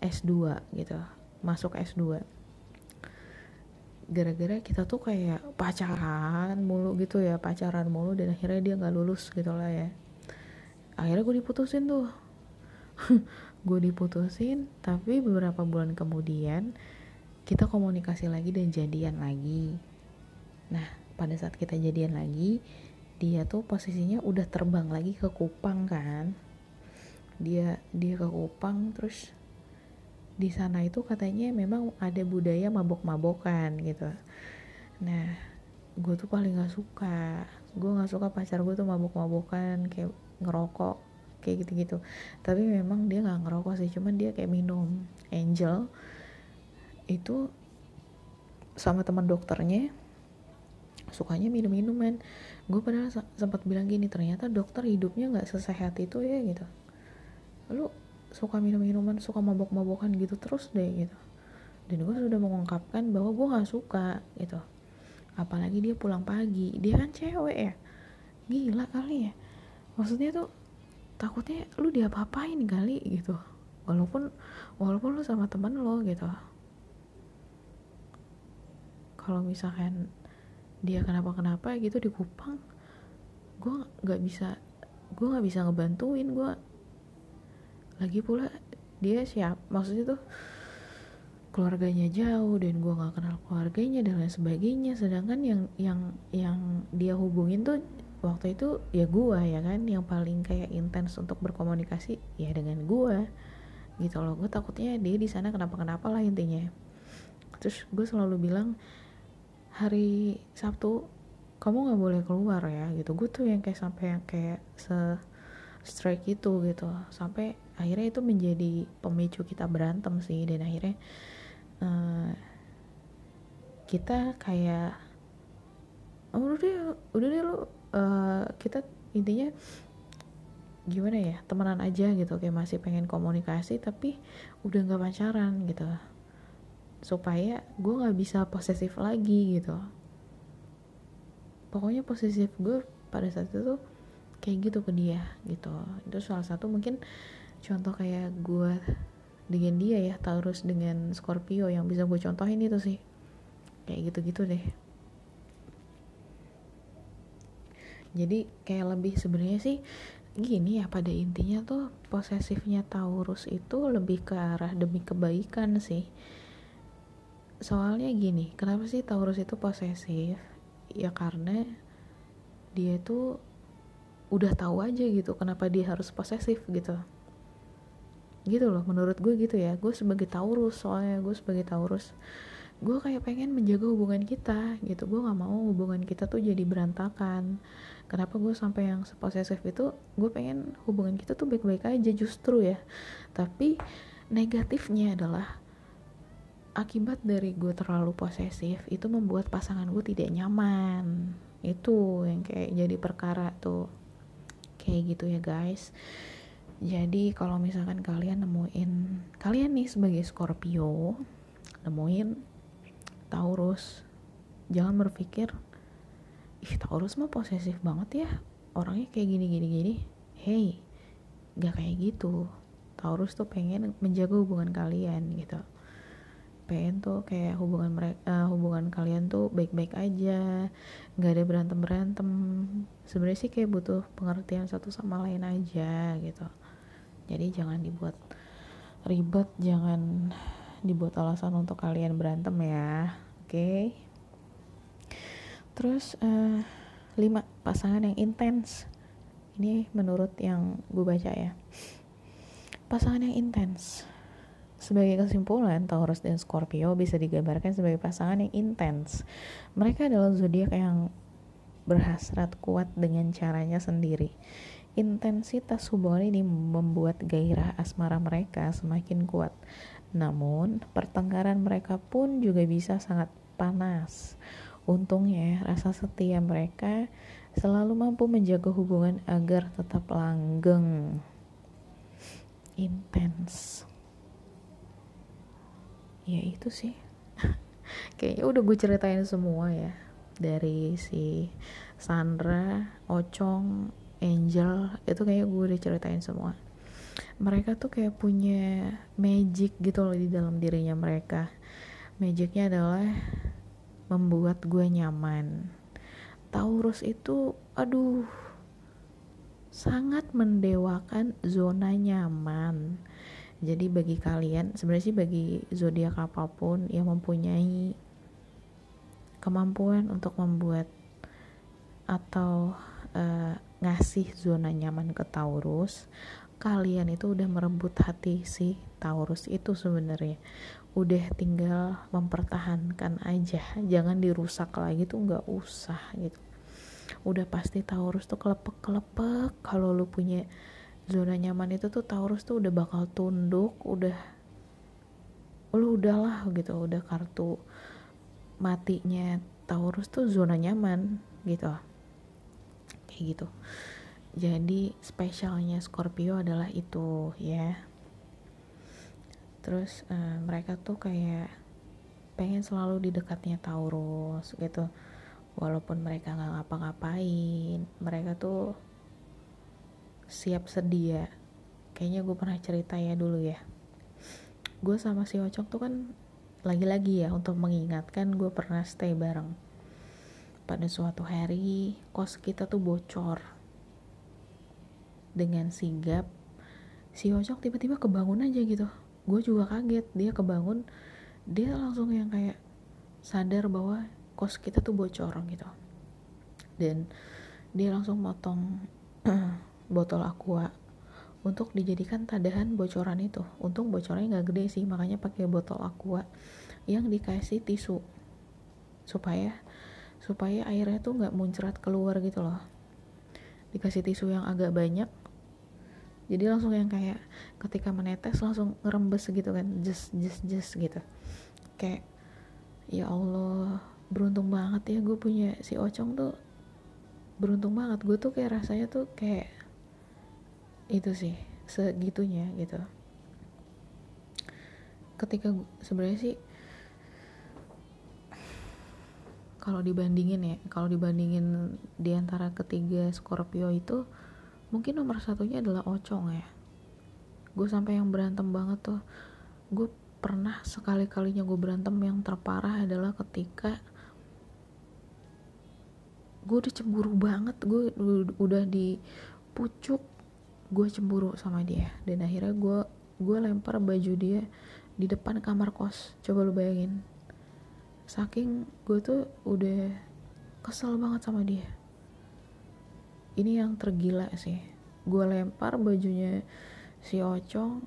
S1: S2 gitu masuk S2 gara-gara kita tuh kayak pacaran mulu gitu ya pacaran mulu dan akhirnya dia nggak lulus gitu lah ya. Akhirnya gue diputusin tuh gue diputusin tapi beberapa bulan kemudian kita komunikasi lagi dan jadian lagi. Nah pada saat kita jadian lagi dia tuh posisinya udah terbang lagi ke Kupang kan. Dia dia ke Kupang terus di sana itu katanya memang ada budaya mabok-mabokan gitu. Nah gue tuh paling gak suka. Gue gak suka pacar gue tuh mabok-mabokan kayak ngerokok kayak gitu-gitu. Tapi memang dia gak ngerokok sih cuman dia kayak minum angel. Itu sama teman dokternya sukanya minum minuman gue padahal sempat bilang gini ternyata dokter hidupnya nggak sesehat itu ya gitu. Lu suka minum minuman suka mabok mabokan gitu terus deh gitu. Dan gue sudah mengungkapkan bahwa gue nggak suka gitu. Apalagi dia pulang pagi. Dia kan cewek ya? Gila kali ya. Maksudnya tuh takutnya lu diapa-apain kali gitu. Walaupun walaupun lu sama temen lo gitu. Kalau misalkan dia kenapa-kenapa gitu di Kupang gue nggak bisa gue nggak bisa ngebantuin gue lagi pula dia siap maksudnya tuh keluarganya jauh dan gue nggak kenal keluarganya dan lain sebagainya. Sedangkan yang yang yang dia hubungin tuh waktu itu ya gue ya kan yang paling kayak intens untuk berkomunikasi ya dengan gue gitu loh. Gue takutnya dia di sana kenapa kenapa lah intinya. Terus gue selalu bilang hari Sabtu kamu nggak boleh keluar ya gitu. Gue tuh yang kayak sampai yang kayak se strike itu gitu. Sampai akhirnya itu menjadi pemicu kita berantem sih dan akhirnya uh, kita kayak oh, udah deh udah deh lu uh, kita intinya gimana ya temenan aja gitu kayak masih pengen komunikasi tapi udah nggak pacaran gitu. Supaya gue nggak bisa posesif lagi gitu. Pokoknya posesif gue pada saat itu kayak gitu ke dia gitu. Itu salah satu mungkin contoh kayak gue dengan dia ya Taurus dengan Scorpio yang bisa gue contohin itu sih. Kayak gitu-gitu deh jadi kayak lebih sebenarnya sih gini ya pada intinya tuh posesifnya Taurus itu lebih ke arah demi kebaikan sih. Soalnya gini kenapa sih Taurus itu posesif? Ya karena dia tuh udah tahu aja gitu kenapa dia harus posesif gitu. Gitu loh menurut gue gitu ya. Gue sebagai Taurus soalnya gue sebagai Taurus gue kayak pengen menjaga hubungan kita gitu. Gue nggak mau hubungan kita tuh jadi berantakan kenapa gue sampai yang seposesif itu gue pengen hubungan kita tuh baik-baik aja justru ya. Tapi negatifnya adalah akibat dari gue terlalu posesif itu membuat pasangan gue tidak nyaman. Itu yang kayak jadi perkara tuh. Kayak gitu ya guys. Jadi kalau misalkan kalian nemuin kalian nih sebagai Scorpio nemuin Taurus jangan berpikir ih Taurus mah posesif banget ya. Orangnya kayak gini gini gini. Hey gak kayak gitu. Taurus tuh pengen menjaga hubungan kalian gitu. Pengen tuh kayak hubungan mereka uh, hubungan kalian tuh baik-baik aja. Nggak ada berantem berantem sebenarnya sih kayak butuh pengertian satu sama lain aja gitu. Jadi jangan dibuat ribet jangan dibuat alasan untuk kalian berantem ya. Oke? okay? Terus uh, lima pasangan yang intens ini menurut yang gue baca ya pasangan yang intens sebagai kesimpulan, Taurus dan Scorpio bisa digambarkan sebagai pasangan yang intens. Mereka adalah zodiak yang berhasrat kuat dengan caranya sendiri. Intensitas hubungan ini membuat gairah asmara mereka semakin kuat. Namun, pertengkaran mereka pun juga bisa sangat panas. Untungnya, rasa setia mereka selalu mampu menjaga hubungan agar tetap langgeng. Intens. Ya itu sih. Kayaknya udah gue ceritain semua ya. Dari si Sandra, Ocong, Angel, itu kayak gue udah ceritain semua. Mereka tuh kayak punya magic gitu loh di dalam dirinya mereka. Magicnya adalah membuat gue nyaman. Taurus itu, aduh, sangat mendewakan zona nyaman. Jadi bagi kalian, sebenarnya sih bagi zodiak apa pun yang mempunyai kemampuan untuk membuat atau uh, ngasih zona nyaman ke Taurus, kalian itu udah merebut hati si Taurus itu sebenarnya. Udah tinggal mempertahankan aja jangan dirusak lagi tuh nggak usah gitu. Udah pasti Taurus tuh kelepek kelepek kalau lu punya zona nyaman itu tuh Taurus tuh udah bakal tunduk udah lu udahlah gitu udah kartu matinya Taurus tuh zona nyaman gitu. Kayak gitu jadi spesialnya Scorpio adalah itu ya. Terus uh, mereka tuh kayak pengen selalu di dekatnya Taurus gitu. Walaupun mereka nggak ngapa-ngapain mereka tuh siap sedia. Kayaknya gue pernah cerita ya dulu ya. Gue sama si Ocok tuh kan lagi-lagi ya untuk mengingatkan gue pernah stay bareng. Pada suatu hari kos kita tuh bocor dengan sigap si Ocok tiba-tiba kebangun aja gitu. Gue juga kaget dia kebangun dia langsung yang kayak sadar bahwa kos kita tuh bocor gitu. Dan dia langsung motong botol aqua untuk dijadikan tadahan bocoran itu. Untung bocornya nggak gede sih makanya pakai botol aqua yang dikasih tisu. Supaya supaya airnya tuh nggak muncrat keluar gitu loh. Dikasih tisu yang agak banyak jadi langsung yang kayak ketika menetes langsung ngerembes gitu kan just just just gitu. Kayak ya Allah beruntung banget ya gue punya si Ocong tuh beruntung banget. Gue tuh kayak rasanya tuh kayak itu sih segitunya gitu. Ketika sebenarnya sih kalau dibandingin ya kalau dibandingin di antara ketiga Scorpio itu mungkin nomor satunya adalah Ocong ya. Gue sampai yang berantem banget tuh. Gue pernah sekali kalinya gue berantem yang terparah adalah ketika gue udah cemburu banget. Gue udah di pucuk gue cemburu sama dia. Dan akhirnya gue gue lempar baju dia di depan kamar kos. Coba lu bayangin. Saking gue tuh udah kesel banget sama dia ini yang tergila sih. Gue lempar bajunya si Ocong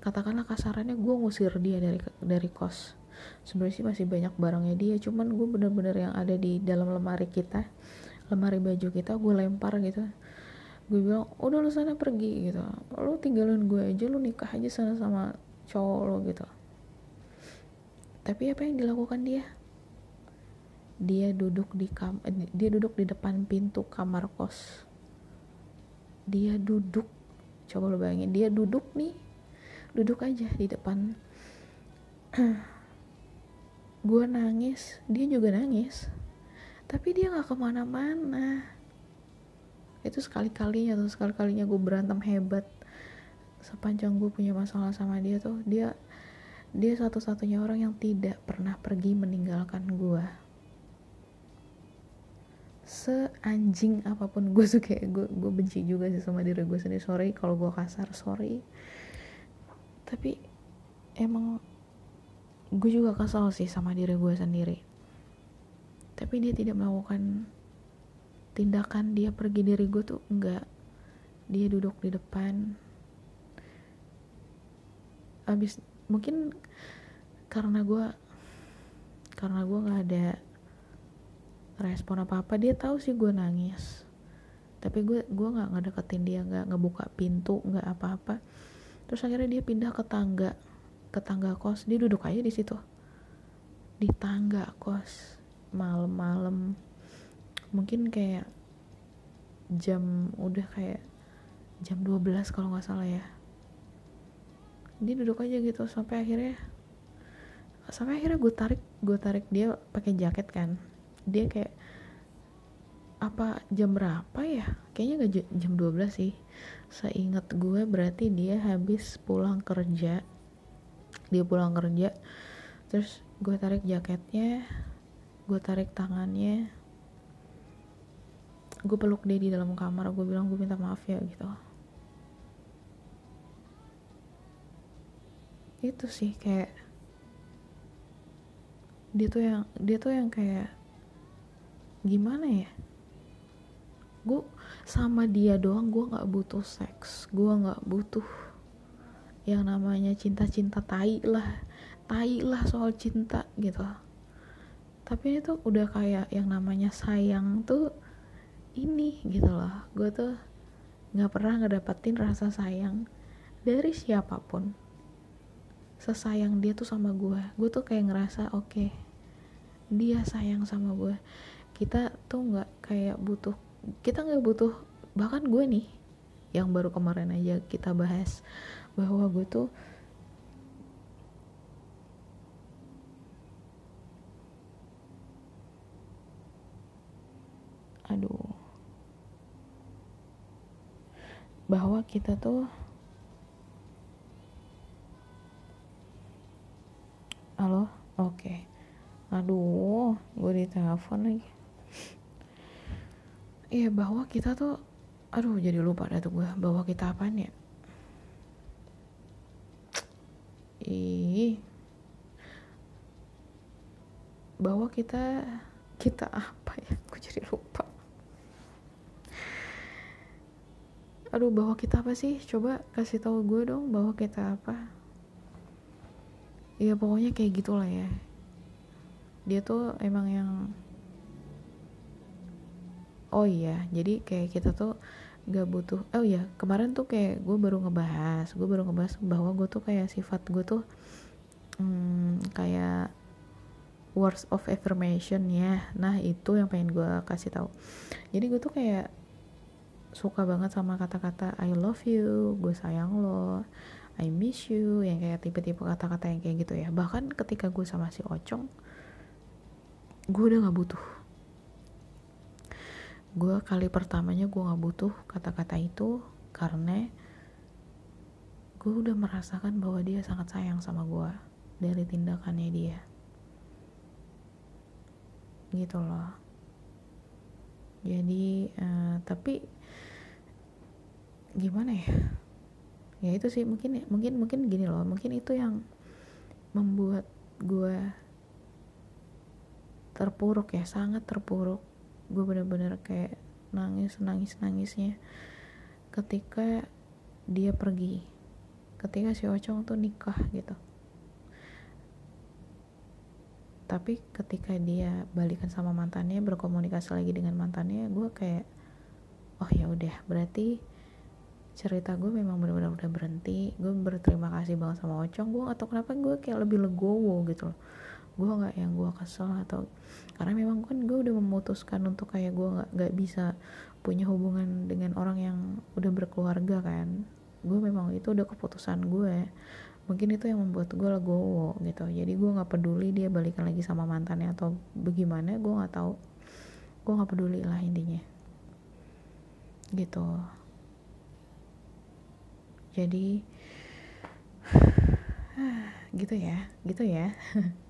S1: katakanlah kasarannya gue ngusir dia dari dari kos. Sebenarnya sih masih banyak barangnya dia cuman gue bener-bener yang ada di dalam lemari kita lemari baju kita gue lempar gitu. Gue bilang udah lu sana pergi gitu. Lu tinggalin gue aja lu nikah aja sana sama cowok lo gitu. Tapi apa yang dilakukan dia dia duduk di kam eh, dia duduk di depan pintu kamar kos. Dia duduk coba lo bayangin dia duduk nih duduk aja di depan. Gue nangis dia juga nangis tapi dia nggak ke mana-mana. Itu sekali-kalinya tuh sekali-kalinya gue berantem hebat. Sepanjang gue punya masalah sama dia tuh dia dia satu-satunya orang yang tidak pernah pergi meninggalkan gue seanjing apa pun. Gue suka gue gue benci juga sih sama diri gue sendiri. Sorry kalau gue kasar sorry. Tapi emang gue juga kesal sih sama diri gue sendiri. Tapi dia tidak melakukan tindakan dia pergi dari gue tuh enggak. Dia duduk di depan. Abis mungkin karena gue karena gue nggak ada respon apa apa dia tahu sih gue nangis. Tapi gue gue nggak ngedeketin dia nggak ngebuka pintu nggak apa-apa. Terus akhirnya dia pindah ke tangga ke tangga kos. Dia duduk aja di situ. Di tangga kos malam-malam. Mungkin kayak jam udah kayak jam 12 kalau nggak salah ya. Dia duduk aja gitu sampai akhirnya sampai akhirnya gue tarik gue tarik dia pakai jaket kan dia kayak apa jam berapa ya? Kayaknya gak jam 12 sih. Seingat gue berarti dia habis pulang kerja. Dia pulang kerja terus gue tarik jaketnya gue tarik tangannya. Gue peluk dia di dalam kamar gue bilang gue minta maaf ya gitu. Itu sih kayak dia tuh yang dia tuh yang kayak gimana ya? Gue sama dia doang gue nggak butuh seks. Gue nggak butuh yang namanya cinta-cinta tai lah. Tai lah soal cinta gitu. Tapi itu udah kayak yang namanya sayang tuh ini gitu loh. Gue tuh nggak pernah ngedapetin rasa sayang dari siapa pun. Sesayang dia tuh sama gue gue tuh kayak ngerasa oke okay, dia sayang sama gue kita tuh nggak kayak butuh kita nggak butuh bahkan gue nih yang baru kemarin aja kita bahas bahwa gue tuh aduh. Bahwa kita tuh halo? Oke. Okay aduh gue ditelepon lagi iya bahwa kita tuh aduh jadi lupa dah tuh gue bahwa kita apa ya? Ih. Bahwa kita kita apa ya? Gue jadi lupa. Aduh bahwa kita apa sih? Coba kasih tahu gue dong bahwa kita apa? Ya pokoknya kayak gitulah ya. Dia tuh emang yang oh iya jadi kayak kita tuh gak butuh oh iya kemarin tuh kayak gue baru ngebahas gue baru ngebahas bahwa gue tuh kayak sifat gue tuh hmm, kayak words of affirmation ya. Nah itu yang pengen gue kasih tahu. Jadi gue tuh kayak suka banget sama kata-kata I love you gue sayang lo I miss you yang kayak tipe-tipe kata-kata yang kayak gitu ya. Bahkan ketika gue sama si Ocong gue udah gak butuh gue kali pertamanya gue gak butuh kata-kata itu karena gue udah merasakan bahwa dia sangat sayang sama gue dari tindakannya dia. Gitu loh. Jadi uh, tapi gimana ya? Ya itu sih mungkin mungkin mungkin gini loh mungkin itu yang membuat gue terpuruk ya sangat terpuruk gue bener-bener kayak nangis nangis nangisnya. Ketika dia pergi ketika si Ocong tuh nikah gitu. Tapi ketika dia balikan sama mantannya berkomunikasi lagi dengan mantannya gue kayak oh ya udah berarti cerita gue memang benar-benar udah berhenti. Gue berterima kasih banget sama Ocong. Gue atau kenapa gue kayak lebih legowo gitu loh gue nggak yang gue kesel atau karena memang kan gue udah memutuskan untuk kayak gue nggak nggak bisa punya hubungan dengan orang yang udah berkeluarga kan. Gue memang itu udah keputusan gue mungkin itu yang membuat gue legowo gitu. Jadi gue nggak peduli dia balikan lagi sama mantannya atau bagaimana gue nggak tahu. Gue nggak peduli lah intinya. Gitu. Jadi gitu ya gitu ya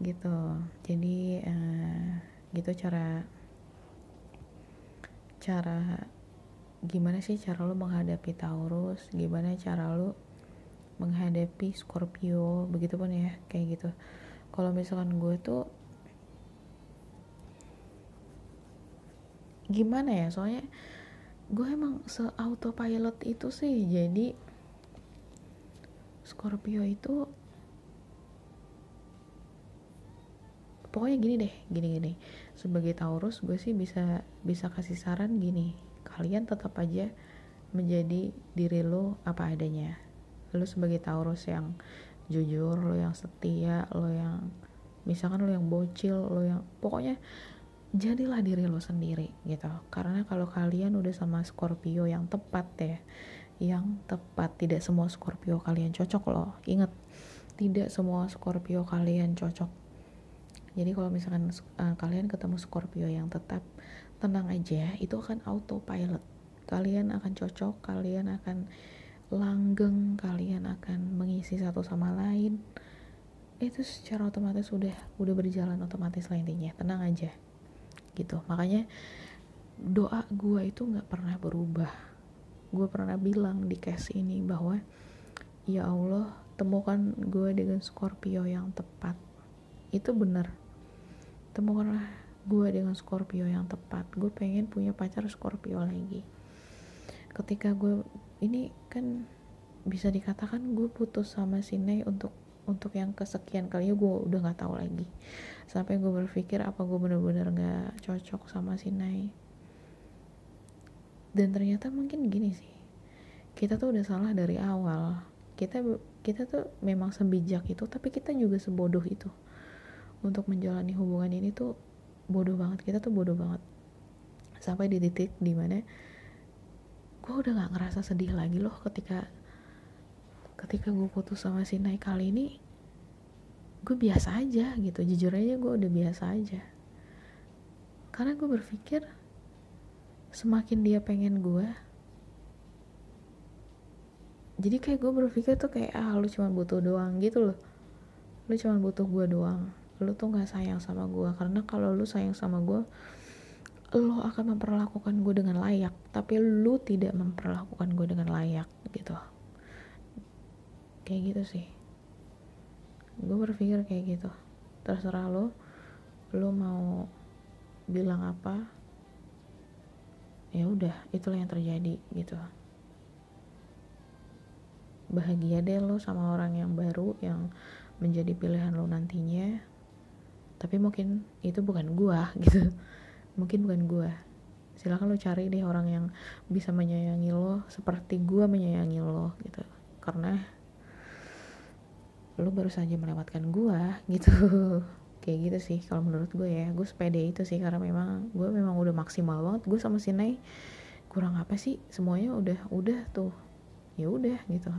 S1: gitu. Jadi uh, gitu cara cara gimana sih cara lo menghadapi Taurus? Gimana cara lo menghadapi Scorpio? Begitu pun ya kayak gitu. Kalau misalkan gue tuh gimana ya? Soalnya gue emang se autopilot itu sih. Jadi Scorpio itu pokoknya gini deh gini gini. Sebagai Taurus gue sih bisa bisa kasih saran gini. Kalian tetap aja menjadi diri lo apa adanya. Lu sebagai Taurus yang jujur lo yang setia lo yang misalkan lo yang bocil lo yang pokoknya jadilah diri lo sendiri gitu. Karena kalau kalian udah sama Scorpio yang tepat ya yang tepat tidak semua Scorpio kalian cocok loh. Inget tidak semua Scorpio kalian cocok jadi kalau misalkan uh, kalian ketemu Scorpio yang tetap tenang aja itu akan autopilot. Kalian akan cocok kalian akan langgeng kalian akan mengisi satu sama lain. Itu secara otomatis udah udah berjalan otomatis lah intinya. Tenang aja gitu. Makanya doa gue itu nggak pernah berubah. Gue pernah bilang di case ini bahwa ya Allah temukan gue dengan Scorpio yang tepat. Itu benar temukanlah gue dengan Scorpio yang tepat. Gue pengen punya pacar Scorpio lagi. Ketika gue ini kan bisa dikatakan gue putus sama si Ney untuk untuk yang kesekian kalinya gue udah nggak tahu lagi. Sampai gue berpikir apa gue bener-bener nggak cocok sama si Ney. Dan ternyata mungkin gini sih kita tuh udah salah dari awal. Kita kita tuh memang sebijak itu tapi kita juga sebodoh itu untuk menjalani hubungan ini tuh bodoh banget. Kita tuh bodoh banget. Sampai di titik di mana gue udah gak ngerasa sedih lagi loh ketika ketika gue putus sama si Nai kali ini. Gue biasa aja gitu. Jujur aja gue udah biasa aja. Karena gue berpikir semakin dia pengen gue jadi kayak gue berpikir tuh kayak ah lu cuma butuh doang gitu loh. Lu cuma butuh gue doang lu tuh gak sayang sama gue karena kalau lu sayang sama gue lo akan memperlakukan gue dengan layak. Tapi lu tidak memperlakukan gue dengan layak gitu. Kayak gitu sih. Gue berpikir kayak gitu. Terserah lo lo mau bilang apa ya udah itulah yang terjadi gitu. Bahagia deh lo sama orang yang baru yang menjadi pilihan lo nantinya tapi mungkin itu bukan gua gitu. Mungkin bukan gue silakan lo cari deh orang yang bisa menyayangi lo seperti gue menyayangi lo gitu. Karena lo baru saja melewatkan gue gitu. Kayak gitu sih kalau menurut gue ya. Gue sepede itu sih karena memang gue memang udah maksimal banget. Gue sama si Nay kurang apa sih? Semuanya udah udah tuh. Ya udah gitu.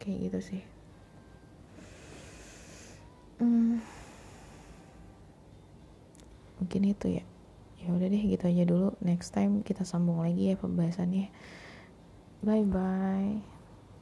S1: Kayak gitu sih. Hmm, mungkin itu ya. Ya udah deh gitu aja dulu. Next time kita sambung lagi ya pembahasannya. Bye bye